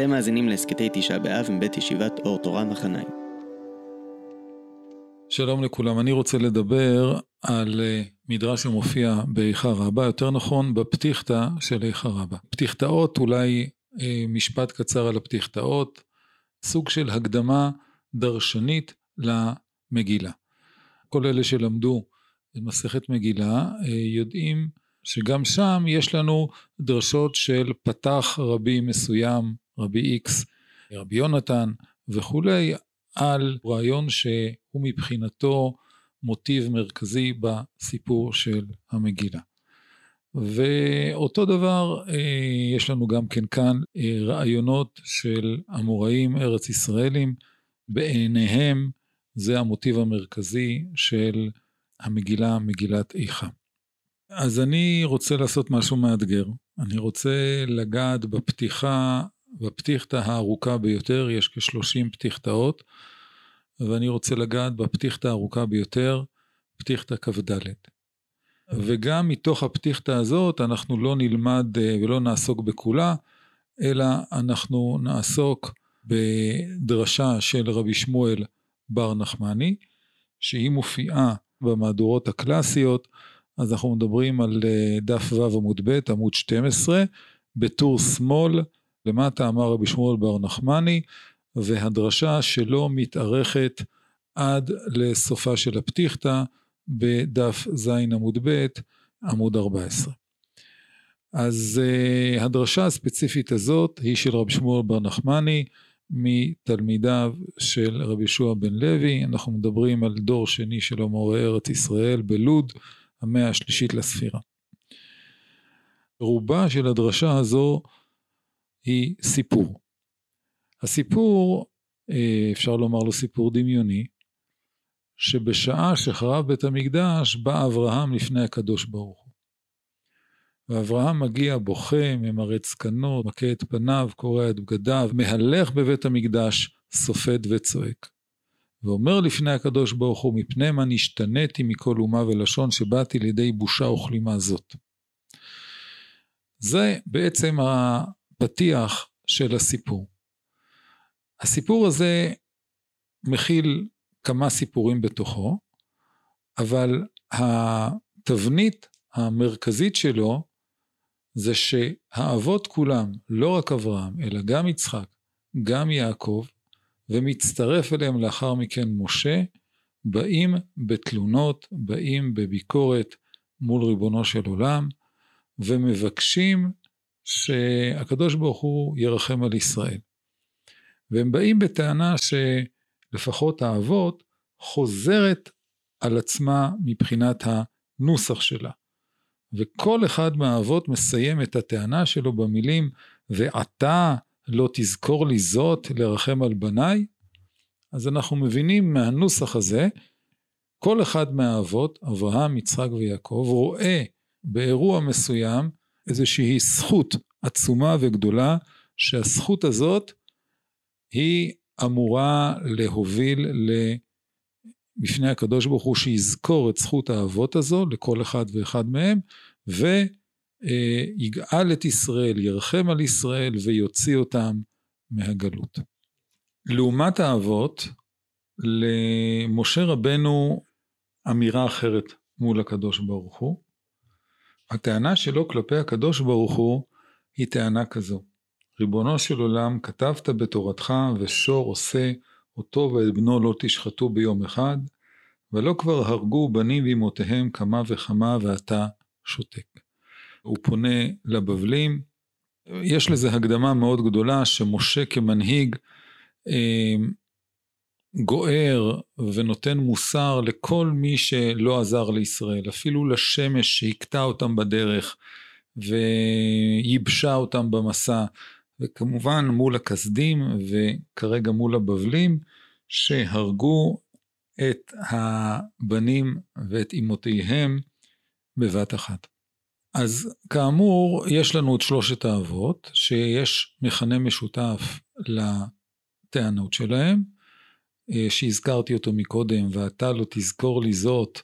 אתם מאזינים להסכתי תשעה באב מבית ישיבת אור תורה מחניים. שלום לכולם, אני רוצה לדבר על אה, מדרש שמופיע באיכה רבה, יותר נכון בפתיחתא של איכה רבה. פתיחתאות, אולי אה, משפט קצר על הפתיחתאות, סוג של הקדמה דרשנית למגילה. כל אלה שלמדו את מסכת מגילה אה, יודעים שגם שם יש לנו דרשות של פתח רבי מסוים, רבי איקס, רבי יונתן וכולי, על רעיון שהוא מבחינתו מוטיב מרכזי בסיפור של המגילה. ואותו דבר אה, יש לנו גם כן כאן אה, רעיונות של אמוראים ארץ ישראלים, בעיניהם זה המוטיב המרכזי של המגילה, מגילת איכה. אז אני רוצה לעשות משהו מאתגר. אני רוצה לגעת בפתיחה, בפתיחתא הארוכה ביותר, יש כ-30 פתיחתאות, ואני רוצה לגעת בפתיחתא הארוכה ביותר, פתיחתא כ"ד. וגם מתוך הפתיחתא הזאת אנחנו לא נלמד אה, ולא נעסוק בכולה, אלא אנחנו נעסוק בדרשה של רבי שמואל בר נחמני, שהיא מופיעה במהדורות הקלאסיות, אז אנחנו מדברים על אה, דף ו עמוד ב', עמוד 12, בטור שמאל, למטה אמר רבי שמואל בר נחמני, והדרשה שלו מתארכת עד לסופה של הפתיחתא בדף ז עמוד ב', עמוד 14. אז uh, הדרשה הספציפית הזאת היא של רבי שמואל בר נחמני, מתלמידיו של רבי ישוע בן לוי, אנחנו מדברים על דור שני של המורה ארץ ישראל בלוד, המאה השלישית לספירה. רובה של הדרשה הזו היא סיפור. הסיפור, אה, אפשר לומר לו סיפור דמיוני, שבשעה שחרב בית המקדש בא אברהם לפני הקדוש ברוך הוא. ואברהם מגיע בוכה, ממרץ זקנות, מכה את פניו, קורע את בגדיו, מהלך בבית המקדש, סופד וצועק. ואומר לפני הקדוש ברוך הוא, מפני מה נשתניתי מכל אומה ולשון שבאתי לידי בושה וכלימה זאת. זה בעצם הפתיח של הסיפור. הסיפור הזה מכיל כמה סיפורים בתוכו, אבל התבנית המרכזית שלו זה שהאבות כולם, לא רק אברהם, אלא גם יצחק, גם יעקב, ומצטרף אליהם לאחר מכן משה, באים בתלונות, באים בביקורת מול ריבונו של עולם, ומבקשים שהקדוש ברוך הוא ירחם על ישראל. והם באים בטענה שלפחות האבות חוזרת על עצמה מבחינת הנוסח שלה. וכל אחד מהאבות מסיים את הטענה שלו במילים ועתה לא תזכור לי זאת לרחם על בניי? אז אנחנו מבינים מהנוסח הזה, כל אחד מהאבות, אברהם, יצחק ויעקב, רואה באירוע מסוים איזושהי זכות עצומה וגדולה, שהזכות הזאת היא אמורה להוביל בפני הקדוש ברוך הוא שיזכור את זכות האבות הזו לכל אחד ואחד מהם, ו... אה, יגאל את ישראל, ירחם על ישראל ויוציא אותם מהגלות. לעומת האבות, למשה רבנו אמירה אחרת מול הקדוש ברוך הוא. הטענה שלו כלפי הקדוש ברוך הוא היא טענה כזו: ריבונו של עולם, כתבת בתורתך ושור עושה אותו ואת בנו לא תשחטו ביום אחד, ולא כבר הרגו בנים ואמותיהם כמה וכמה ואתה שותק. הוא פונה לבבלים. יש לזה הקדמה מאוד גדולה שמשה כמנהיג אה, גוער ונותן מוסר לכל מי שלא עזר לישראל, אפילו לשמש שהכתה אותם בדרך וייבשה אותם במסע, וכמובן מול הכסדים וכרגע מול הבבלים שהרגו את הבנים ואת אמותיהם בבת אחת. אז כאמור, יש לנו את שלושת האבות, שיש מכנה משותף לטענות שלהם, שהזכרתי אותו מקודם, ואתה לא תזכור לי זאת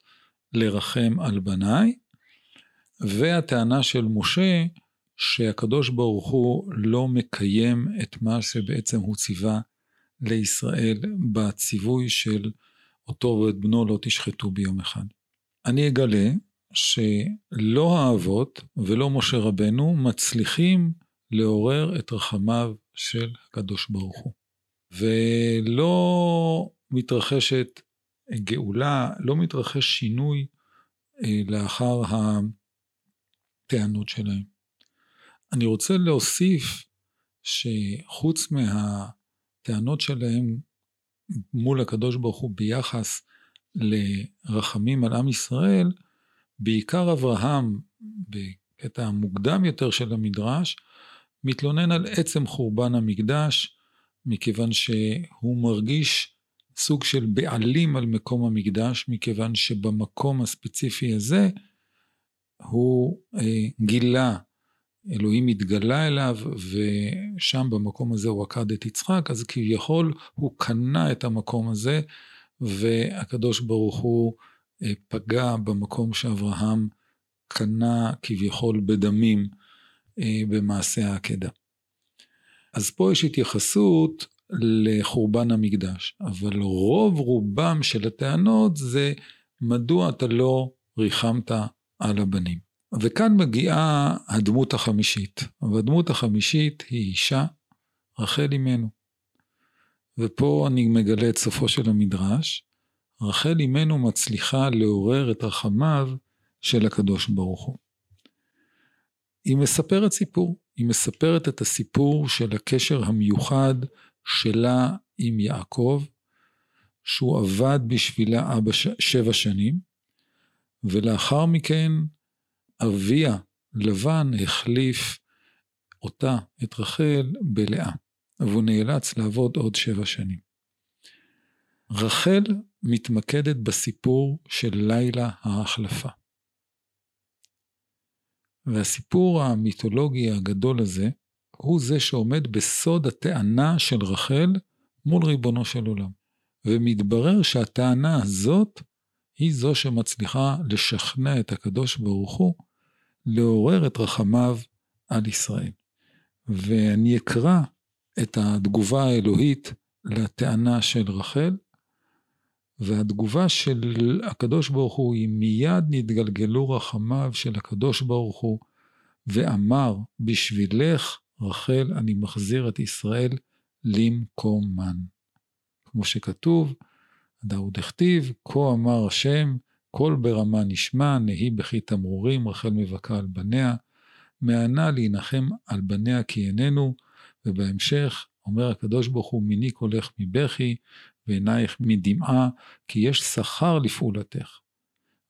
לרחם על בניי, והטענה של משה, שהקדוש ברוך הוא לא מקיים את מה שבעצם הוא ציווה לישראל בציווי של אותו ואת בנו לא תשחטו ביום אחד. אני אגלה שלא האבות ולא משה רבנו מצליחים לעורר את רחמיו של הקדוש ברוך הוא. ולא מתרחשת גאולה, לא מתרחש שינוי אה, לאחר הטענות שלהם. אני רוצה להוסיף שחוץ מהטענות שלהם מול הקדוש ברוך הוא ביחס לרחמים על עם ישראל, בעיקר אברהם, בקטע המוקדם יותר של המדרש, מתלונן על עצם חורבן המקדש, מכיוון שהוא מרגיש סוג של בעלים על מקום המקדש, מכיוון שבמקום הספציפי הזה הוא אה, גילה, אלוהים התגלה אליו, ושם במקום הזה הוא עקד את יצחק, אז כביכול הוא קנה את המקום הזה, והקדוש ברוך הוא אה, פגע במקום שאברהם קנה כביכול בדמים אה, במעשה העקדה. אז פה יש התייחסות לחורבן המקדש, אבל רוב רובם של הטענות זה מדוע אתה לא ריחמת על הבנים. וכאן מגיעה הדמות החמישית, והדמות החמישית היא אישה, רחל אימנו. ופה אני מגלה את סופו של המדרש, רחל אימנו מצליחה לעורר את רחמיו של הקדוש ברוך הוא. היא מספרת סיפור, היא מספרת את הסיפור של הקשר המיוחד שלה עם יעקב, שהוא עבד בשבילה אבא ש... שבע שנים, ולאחר מכן אביה, לבן, החליף אותה, את רחל, בלאה, והוא נאלץ לעבוד עוד שבע שנים. רחל מתמקדת בסיפור של לילה ההחלפה. והסיפור המיתולוגי הגדול הזה, הוא זה שעומד בסוד הטענה של רחל מול ריבונו של עולם. ומתברר שהטענה הזאת היא זו שמצליחה לשכנע את הקדוש ברוך הוא לעורר את רחמיו על ישראל. ואני אקרא את התגובה האלוהית לטענה של רחל, והתגובה של הקדוש ברוך הוא היא מיד נתגלגלו רחמיו של הקדוש ברוך הוא, ואמר, בשבילך, רחל, אני מחזיר את ישראל למקומן. כמו שכתוב, דאוד הכתיב, כה אמר השם, קול ברמה נשמע, נהי בכי תמרורים, רחל מבכה על בניה, מענה להנחם על בניה כי איננו, ובהמשך אומר הקדוש ברוך הוא, מיני קולך מבכי, ועינייך מדמעה, כי יש שכר לפעולתך,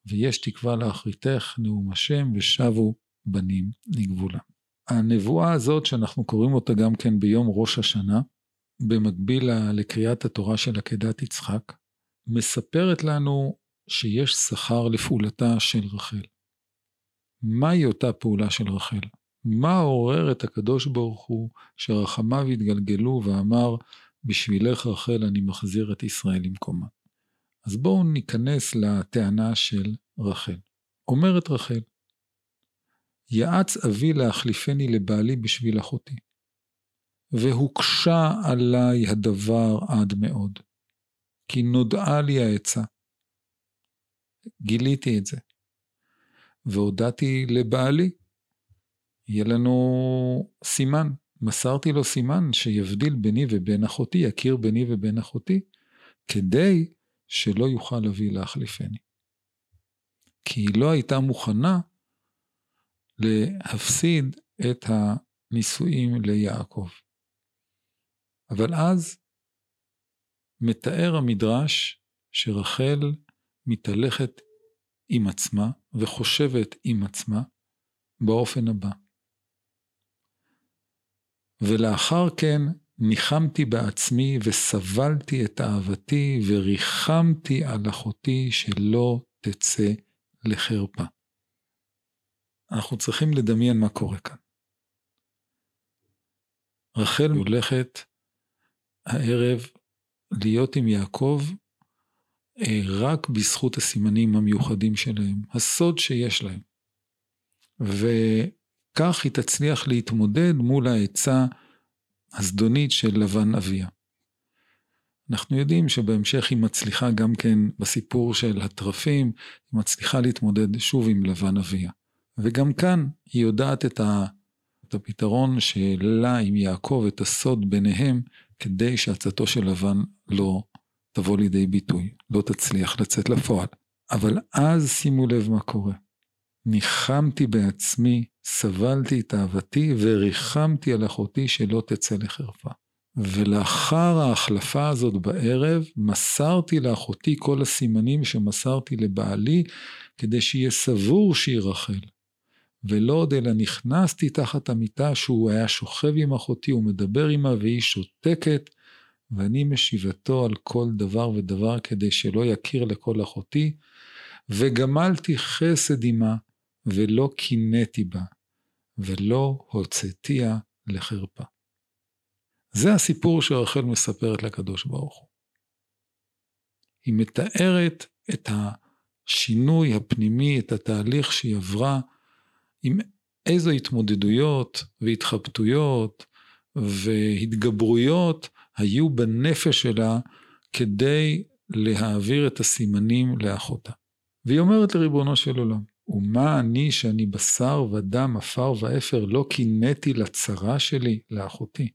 ויש תקווה לאחריתך, נאום השם, ושבו בנים לגבולם. הנבואה הזאת, שאנחנו קוראים אותה גם כן ביום ראש השנה, במקביל לקריאת התורה של עקדת יצחק, מספרת לנו שיש שכר לפעולתה של רחל. מהי אותה פעולה של רחל? מה עורר את הקדוש ברוך הוא שרחמיו התגלגלו ואמר, בשבילך רחל אני מחזיר את ישראל למקומה. אז בואו ניכנס לטענה של רחל. אומרת רחל, יעץ אבי להחליפני לבעלי בשביל אחותי, והוקשה עליי הדבר עד מאוד, כי נודעה לי העצה. גיליתי את זה, והודעתי לבעלי, יהיה לנו סימן, מסרתי לו סימן שיבדיל ביני ובין אחותי, יכיר ביני ובין אחותי, כדי שלא יוכל אבי להחליפני. כי היא לא הייתה מוכנה להפסיד את הנישואים ליעקב. אבל אז מתאר המדרש שרחל מתהלכת עם עצמה וחושבת עם עצמה באופן הבא. ולאחר כן ניחמתי בעצמי וסבלתי את אהבתי וריחמתי על אחותי שלא תצא לחרפה. אנחנו צריכים לדמיין מה קורה כאן. רחל הולכת הערב להיות עם יעקב אה, רק בזכות הסימנים המיוחדים שלהם, הסוד שיש להם. כך היא תצליח להתמודד מול העצה הזדונית של לבן אביה. אנחנו יודעים שבהמשך היא מצליחה גם כן בסיפור של התרפים, היא מצליחה להתמודד שוב עם לבן אביה. וגם כאן היא יודעת את, ה, את הפתרון שלה עם יעקב, את הסוד ביניהם, כדי שעצתו של לבן לא תבוא לידי ביטוי, לא תצליח לצאת לפועל. אבל אז שימו לב מה קורה. ניחמתי בעצמי, סבלתי את אהבתי וריחמתי על אחותי שלא תצא לחרפה. ולאחר ההחלפה הזאת בערב, מסרתי לאחותי כל הסימנים שמסרתי לבעלי, כדי שיהיה סבור שהיא רחל. ולא עוד אלא נכנסתי תחת המיטה שהוא היה שוכב עם אחותי ומדבר עמה והיא שותקת, ואני משיבתו על כל דבר ודבר כדי שלא יכיר לכל אחותי, וגמלתי חסד עמה, ולא קינאתי בה, ולא הוצאתיה לחרפה. זה הסיפור שרחל מספרת לקדוש ברוך הוא. היא מתארת את השינוי הפנימי, את התהליך שהיא עברה, עם איזו התמודדויות והתחבטויות והתגברויות היו בנפש שלה כדי להעביר את הסימנים לאחותה. והיא אומרת לריבונו של עולם, ומה אני שאני בשר ודם, עפר ואפר, לא קינאתי לצרה שלי, לאחותי,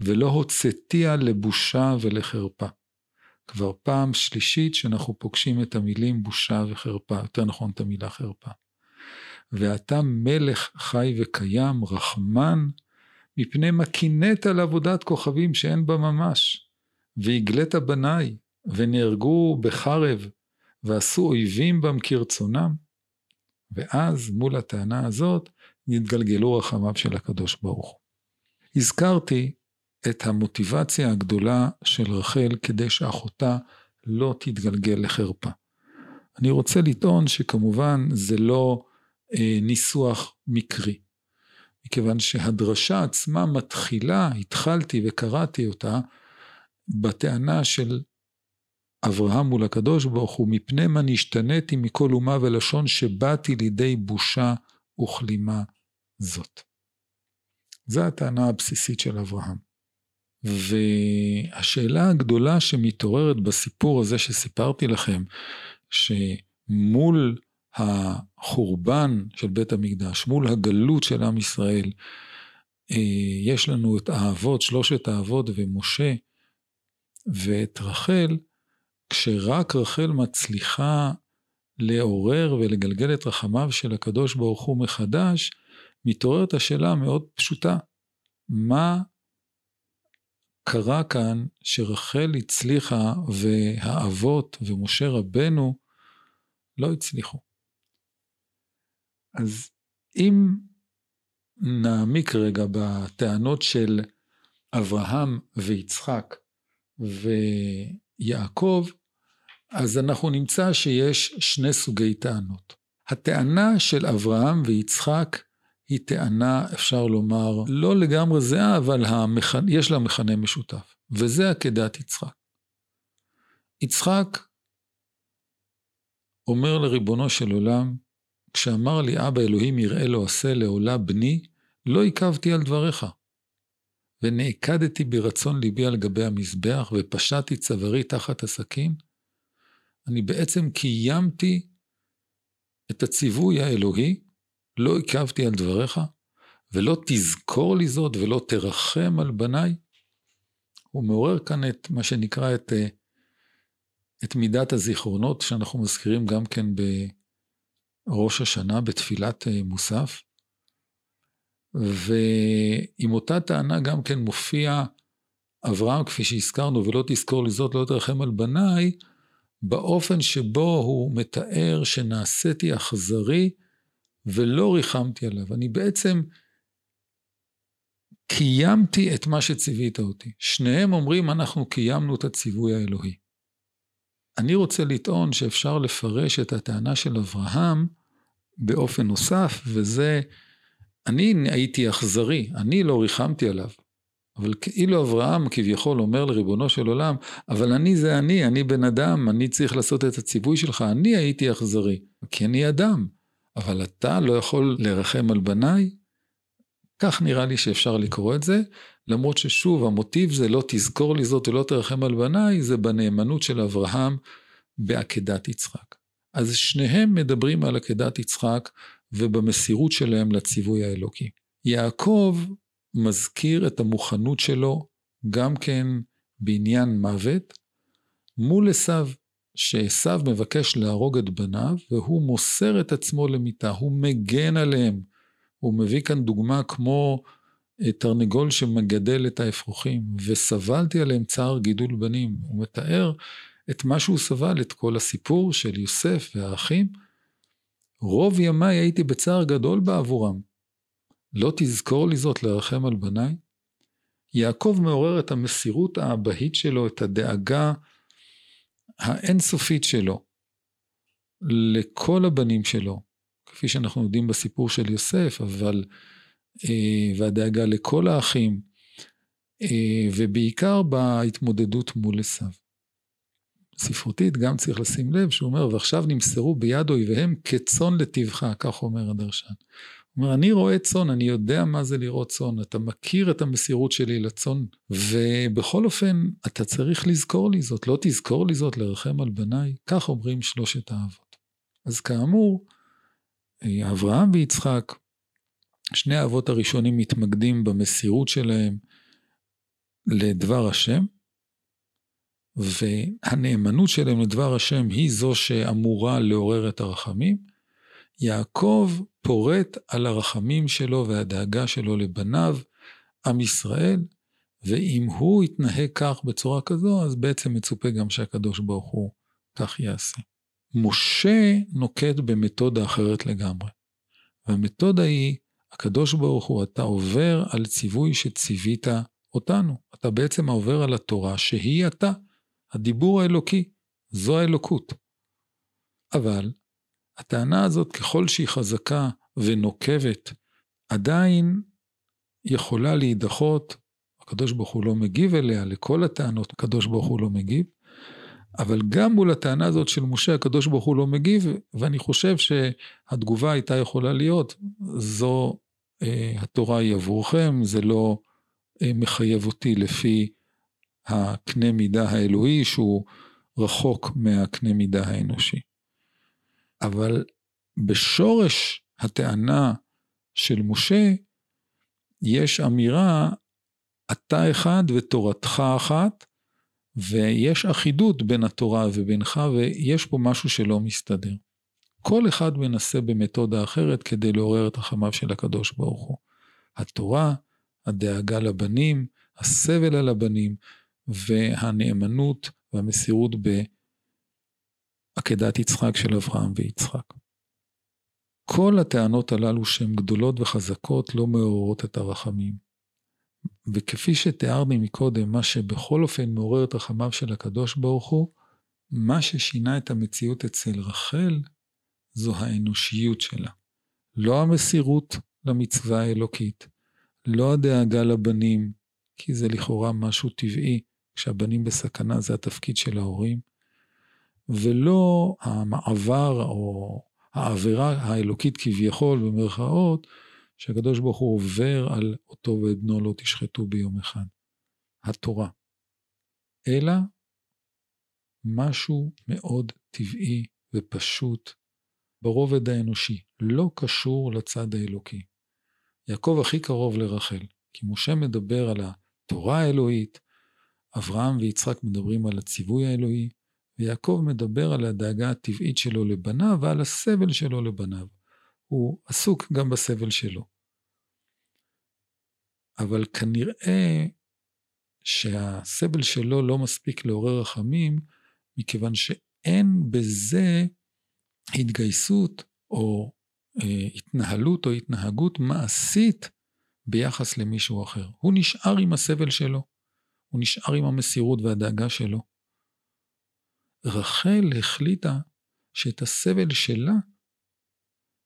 ולא הוצאתיה לבושה ולחרפה. כבר פעם שלישית שאנחנו פוגשים את המילים בושה וחרפה, יותר נכון את המילה חרפה. ואתה מלך חי וקיים, רחמן, מפני מה קינאת על עבודת כוכבים שאין בה ממש, והגלית בניי, ונהרגו בחרב, ועשו אויבים בם כרצונם. ואז מול הטענה הזאת נתגלגלו רחמיו של הקדוש ברוך הוא. הזכרתי את המוטיבציה הגדולה של רחל כדי שאחותה לא תתגלגל לחרפה. אני רוצה לטעון שכמובן זה לא אה, ניסוח מקרי, מכיוון שהדרשה עצמה מתחילה, התחלתי וקראתי אותה, בטענה של אברהם מול הקדוש ברוך הוא, מפני מה נשתניתי מכל אומה ולשון שבאתי לידי בושה וכלימה זאת. זו הטענה הבסיסית של אברהם. והשאלה הגדולה שמתעוררת בסיפור הזה שסיפרתי לכם, שמול החורבן של בית המקדש, מול הגלות של עם ישראל, אה, יש לנו את האבות, שלושת האבות ומשה ואת רחל, כשרק רחל מצליחה לעורר ולגלגל את רחמיו של הקדוש ברוך הוא מחדש, מתעוררת השאלה המאוד פשוטה, מה קרה כאן שרחל הצליחה והאבות ומשה רבנו לא הצליחו? אז אם נעמיק רגע בטענות של אברהם ויצחק ויעקב, אז אנחנו נמצא שיש שני סוגי טענות. הטענה של אברהם ויצחק היא טענה, אפשר לומר, לא לגמרי זהה, אבל המכ... יש לה מכנה משותף, וזה עקדת יצחק. יצחק אומר לריבונו של עולם, כשאמר לי אבא אלוהים יראה לו עשה לעולה בני, לא עיכבתי על דבריך. ונעקדתי ברצון ליבי על גבי המזבח, ופשעתי צווארי תחת הסכין, אני בעצם קיימתי את הציווי האלוהי, לא עיכבתי על דבריך, ולא תזכור לי זאת ולא תרחם על בניי. הוא מעורר כאן את מה שנקרא את, אה, את מידת הזיכרונות, שאנחנו מזכירים גם כן בראש השנה, בתפילת אה, מוסף. ועם אותה טענה גם כן מופיע אברהם, כפי שהזכרנו, ולא תזכור לי זאת, לא תרחם על בניי, באופן שבו הוא מתאר שנעשיתי אכזרי ולא ריחמתי עליו. אני בעצם קיימתי את מה שציווית אותי. שניהם אומרים, אנחנו קיימנו את הציווי האלוהי. אני רוצה לטעון שאפשר לפרש את הטענה של אברהם באופן נוסף, וזה, אני הייתי אכזרי, אני לא ריחמתי עליו. אבל כאילו אברהם כביכול אומר לריבונו של עולם, אבל אני זה אני, אני בן אדם, אני צריך לעשות את הציווי שלך, אני הייתי אכזרי, כי אני אדם, אבל אתה לא יכול לרחם על בניי? כך נראה לי שאפשר לקרוא את זה, למרות ששוב, המוטיב זה לא תזכור לי זאת ולא תרחם על בניי, זה בנאמנות של אברהם בעקדת יצחק. אז שניהם מדברים על עקדת יצחק ובמסירות שלהם לציווי האלוקי. יעקב מזכיר את המוכנות שלו גם כן בעניין מוות מול עשיו, שעשיו מבקש להרוג את בניו והוא מוסר את עצמו למיתה, הוא מגן עליהם. הוא מביא כאן דוגמה כמו אה, תרנגול שמגדל את האפרוחים, וסבלתי עליהם צער גידול בנים. הוא מתאר את מה שהוא סבל, את כל הסיפור של יוסף והאחים. רוב ימיי הייתי בצער גדול בעבורם. לא תזכור לי זאת לרחם על בניי? יעקב מעורר את המסירות האבהית שלו, את הדאגה האינסופית שלו לכל הבנים שלו, כפי שאנחנו יודעים בסיפור של יוסף, אבל, אה, והדאגה לכל האחים, אה, ובעיקר בהתמודדות מול עשיו. ספרותית גם צריך לשים לב שהוא אומר, ועכשיו נמסרו ביד אויביהם כצאן לטבך, כך אומר הדרשן. אומר, אני רואה צאן, אני יודע מה זה לראות צאן, אתה מכיר את המסירות שלי לצאן, ובכל אופן, אתה צריך לזכור לי זאת, לא תזכור לי זאת לרחם על בניי, כך אומרים שלושת האבות. אז כאמור, אברהם ויצחק, שני האבות הראשונים מתמקדים במסירות שלהם לדבר השם, והנאמנות שלהם לדבר השם היא זו שאמורה לעורר את הרחמים. יעקב פורט על הרחמים שלו והדאגה שלו לבניו, עם ישראל, ואם הוא יתנהג כך בצורה כזו, אז בעצם מצופה גם שהקדוש ברוך הוא כך יעשה. משה נוקט במתודה אחרת לגמרי. והמתודה היא, הקדוש ברוך הוא, אתה עובר על ציווי שציווית אותנו. אתה בעצם עובר על התורה שהיא אתה. הדיבור האלוקי, זו האלוקות. אבל הטענה הזאת, ככל שהיא חזקה ונוקבת, עדיין יכולה להידחות, הקדוש ברוך הוא לא מגיב אליה, לכל הטענות הקדוש ברוך הוא לא מגיב, אבל גם מול הטענה הזאת של משה, הקדוש ברוך הוא לא מגיב, ואני חושב שהתגובה הייתה יכולה להיות, זו אה, התורה היא עבורכם, זה לא אה, מחייב אותי לפי הקנה מידה האלוהי שהוא רחוק מהקנה מידה האנושי. אבל בשורש הטענה של משה יש אמירה, אתה אחד ותורתך אחת, ויש אחידות בין התורה ובינך, ויש פה משהו שלא מסתדר. כל אחד מנסה במתודה אחרת כדי לעורר את רחמיו של הקדוש ברוך הוא. התורה, הדאגה לבנים, הסבל על הבנים, והנאמנות והמסירות בעקדת יצחק של אברהם ויצחק. כל הטענות הללו שהן גדולות וחזקות לא מעוררות את הרחמים. וכפי שתיארני מקודם, מה שבכל אופן מעורר את רחמיו של הקדוש ברוך הוא, מה ששינה את המציאות אצל רחל, זו האנושיות שלה. לא המסירות למצווה האלוקית, לא הדאגה לבנים, כי זה לכאורה משהו טבעי, כשהבנים בסכנה זה התפקיד של ההורים, ולא המעבר או העבירה האלוקית כביכול, במרכאות, שהקדוש ברוך הוא עובר על אותו ואת בנו לא תשחטו ביום אחד. התורה. אלא משהו מאוד טבעי ופשוט ברובד האנושי, לא קשור לצד האלוקי. יעקב הכי קרוב לרחל, כי משה מדבר על התורה האלוהית, אברהם ויצחק מדברים על הציווי האלוהי, ויעקב מדבר על הדאגה הטבעית שלו לבניו ועל הסבל שלו לבניו. הוא עסוק גם בסבל שלו. אבל כנראה שהסבל שלו לא מספיק לעורר רחמים, מכיוון שאין בזה התגייסות או אה, התנהלות או התנהגות מעשית ביחס למישהו אחר. הוא נשאר עם הסבל שלו, הוא נשאר עם המסירות והדאגה שלו. רחל החליטה שאת הסבל שלה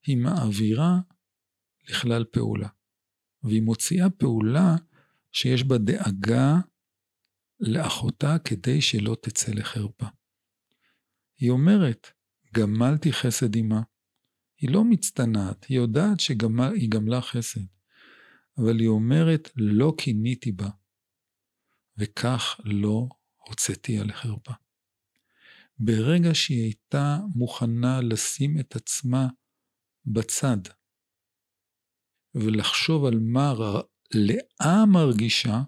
היא מעבירה לכלל פעולה. והיא מוציאה פעולה שיש בה דאגה לאחותה כדי שלא תצא לחרפה. היא אומרת, גמלתי חסד עמה. היא לא מצטנעת, היא יודעת שהיא גמלה חסד. אבל היא אומרת, לא קיניתי בה, וכך לא הוצאתיה לחרפה. ברגע שהיא הייתה מוכנה לשים את עצמה בצד, ולחשוב על מה לאה מרגישה,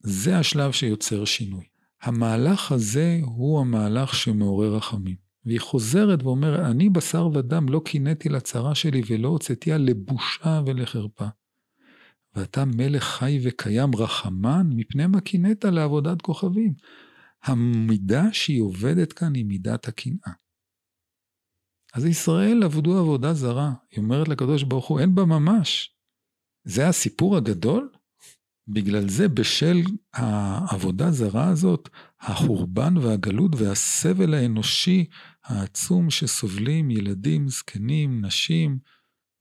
זה השלב שיוצר שינוי. המהלך הזה הוא המהלך שמעורר רחמים. והיא חוזרת ואומרת, אני בשר ודם לא קינאתי לצרה שלי ולא הוצאתיה לבושה ולחרפה. ואתה מלך חי וקיים רחמן, מפני מה קינאת לעבודת כוכבים. המידה שהיא עובדת כאן היא מידת הקנאה. אז ישראל עבדו עבודה זרה, היא אומרת לקדוש ברוך הוא, אין בה ממש. זה הסיפור הגדול? בגלל זה בשל העבודה זרה הזאת, החורבן והגלות והסבל האנושי העצום שסובלים ילדים, זקנים, נשים,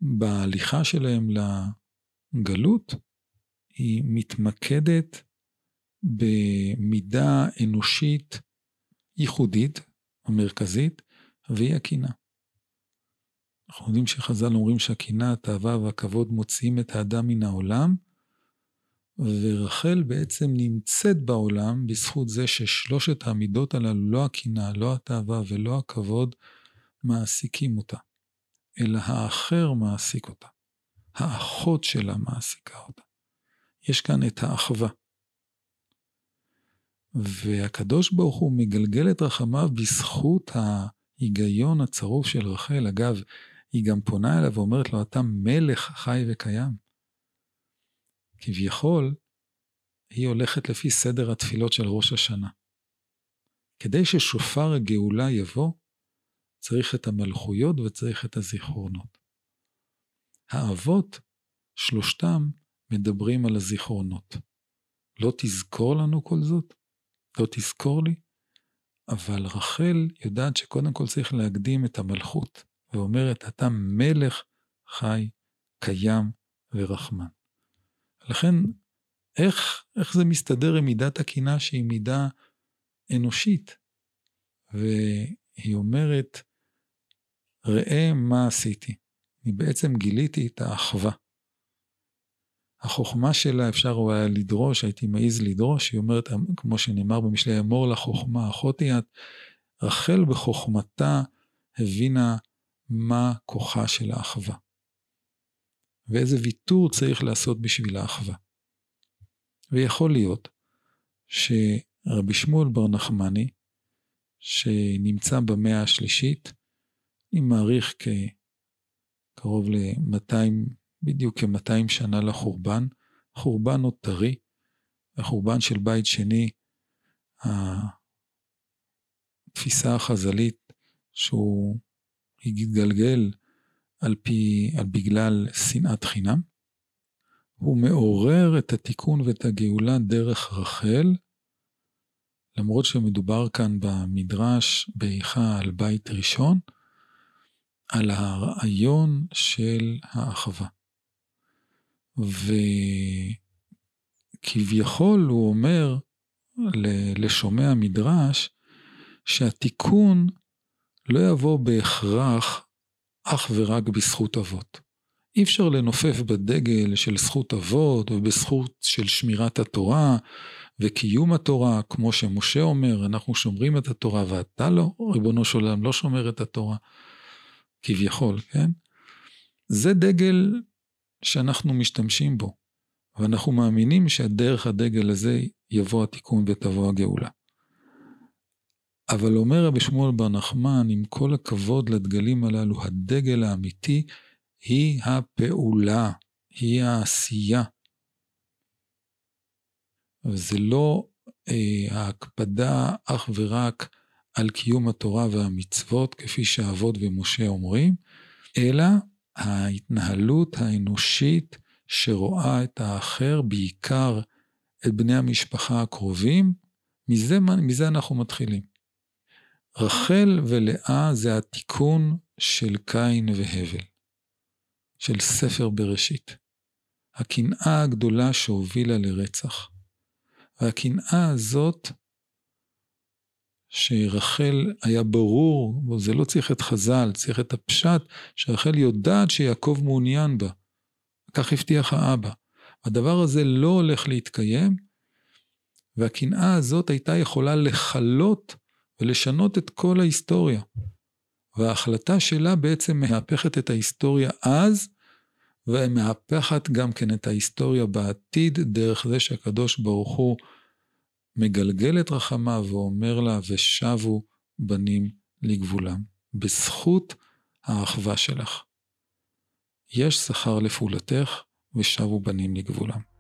בהליכה שלהם לגלות, היא מתמקדת במידה אנושית ייחודית, המרכזית, והיא הקינה. אנחנו יודעים שחז"ל אומרים שהקינה, התאווה והכבוד מוציאים את האדם מן העולם, ורחל בעצם נמצאת בעולם בזכות זה ששלושת המידות הללו, לא הקינה, לא התאווה ולא הכבוד, מעסיקים אותה, אלא האחר מעסיק אותה. האחות שלה מעסיקה אותה. יש כאן את האחווה. והקדוש ברוך הוא מגלגל את רחמיו בזכות ההיגיון הצרוף של רחל. אגב, היא גם פונה אליו ואומרת לו, אתה מלך חי וקיים. כביכול, היא הולכת לפי סדר התפילות של ראש השנה. כדי ששופר הגאולה יבוא, צריך את המלכויות וצריך את הזיכרונות. האבות, שלושתם, מדברים על הזיכרונות. לא תזכור לנו כל זאת? לא תזכור לי? אבל רחל יודעת שקודם כל צריך להקדים את המלכות, ואומרת, אתה מלך חי, קיים ורחמן. לכן, איך, איך זה מסתדר עם מידת הקינה שהיא מידה אנושית? והיא אומרת, ראה מה עשיתי. אני בעצם גיליתי את האחווה. החוכמה שלה אפשר היה לדרוש, הייתי מעז לדרוש, היא אומרת, כמו שנאמר במשלי אמור לחוכמה, אחותי את, רחל בחוכמתה הבינה מה כוחה של האחווה. ואיזה ויתור צריך לעשות בשביל האחווה. ויכול להיות שרבי שמואל בר נחמני, שנמצא במאה השלישית, אני מעריך כקרוב ל-200, בדיוק כ-200 שנה לחורבן, חורבן עוד טרי, החורבן של בית שני, התפיסה החז"לית שהוא התגלגל על פי, על בגלל שנאת חינם. הוא מעורר את התיקון ואת הגאולה דרך רחל, למרות שמדובר כאן במדרש באיכה על בית ראשון, על הרעיון של האחווה. וכביכול הוא אומר לשומע המדרש שהתיקון לא יבוא בהכרח אך ורק בזכות אבות. אי אפשר לנופף בדגל של זכות אבות ובזכות של שמירת התורה וקיום התורה, כמו שמשה אומר, אנחנו שומרים את התורה ואתה לא, ריבונו של עולם, לא שומר את התורה, כביכול, כן? זה דגל שאנחנו משתמשים בו, ואנחנו מאמינים שדרך הדגל הזה יבוא התיקון ותבוא הגאולה. אבל אומר רבי שמואל בר נחמן, עם כל הכבוד לדגלים הללו, הדגל האמיתי היא הפעולה, היא העשייה. וזה לא אה, ההקפדה אך ורק על קיום התורה והמצוות, כפי שאבות ומשה אומרים, אלא ההתנהלות האנושית שרואה את האחר, בעיקר את בני המשפחה הקרובים, מזה, מזה אנחנו מתחילים. רחל ולאה זה התיקון של קין והבל, של ספר בראשית. הקנאה הגדולה שהובילה לרצח. והקנאה הזאת, שרחל היה ברור, וזה לא צריך את חז"ל, צריך את הפשט, שרחל יודעת שיעקב מעוניין בה. כך הבטיח האבא. הדבר הזה לא הולך להתקיים, והקנאה הזאת הייתה יכולה לכלות ולשנות את כל ההיסטוריה. וההחלטה שלה בעצם מהפכת את ההיסטוריה אז, ומהפכת גם כן את ההיסטוריה בעתיד, דרך זה שהקדוש ברוך הוא מגלגל את רחמיו ואומר לה, ושבו בנים לגבולם. בזכות האחווה שלך. יש שכר לפעולתך, ושבו בנים לגבולם.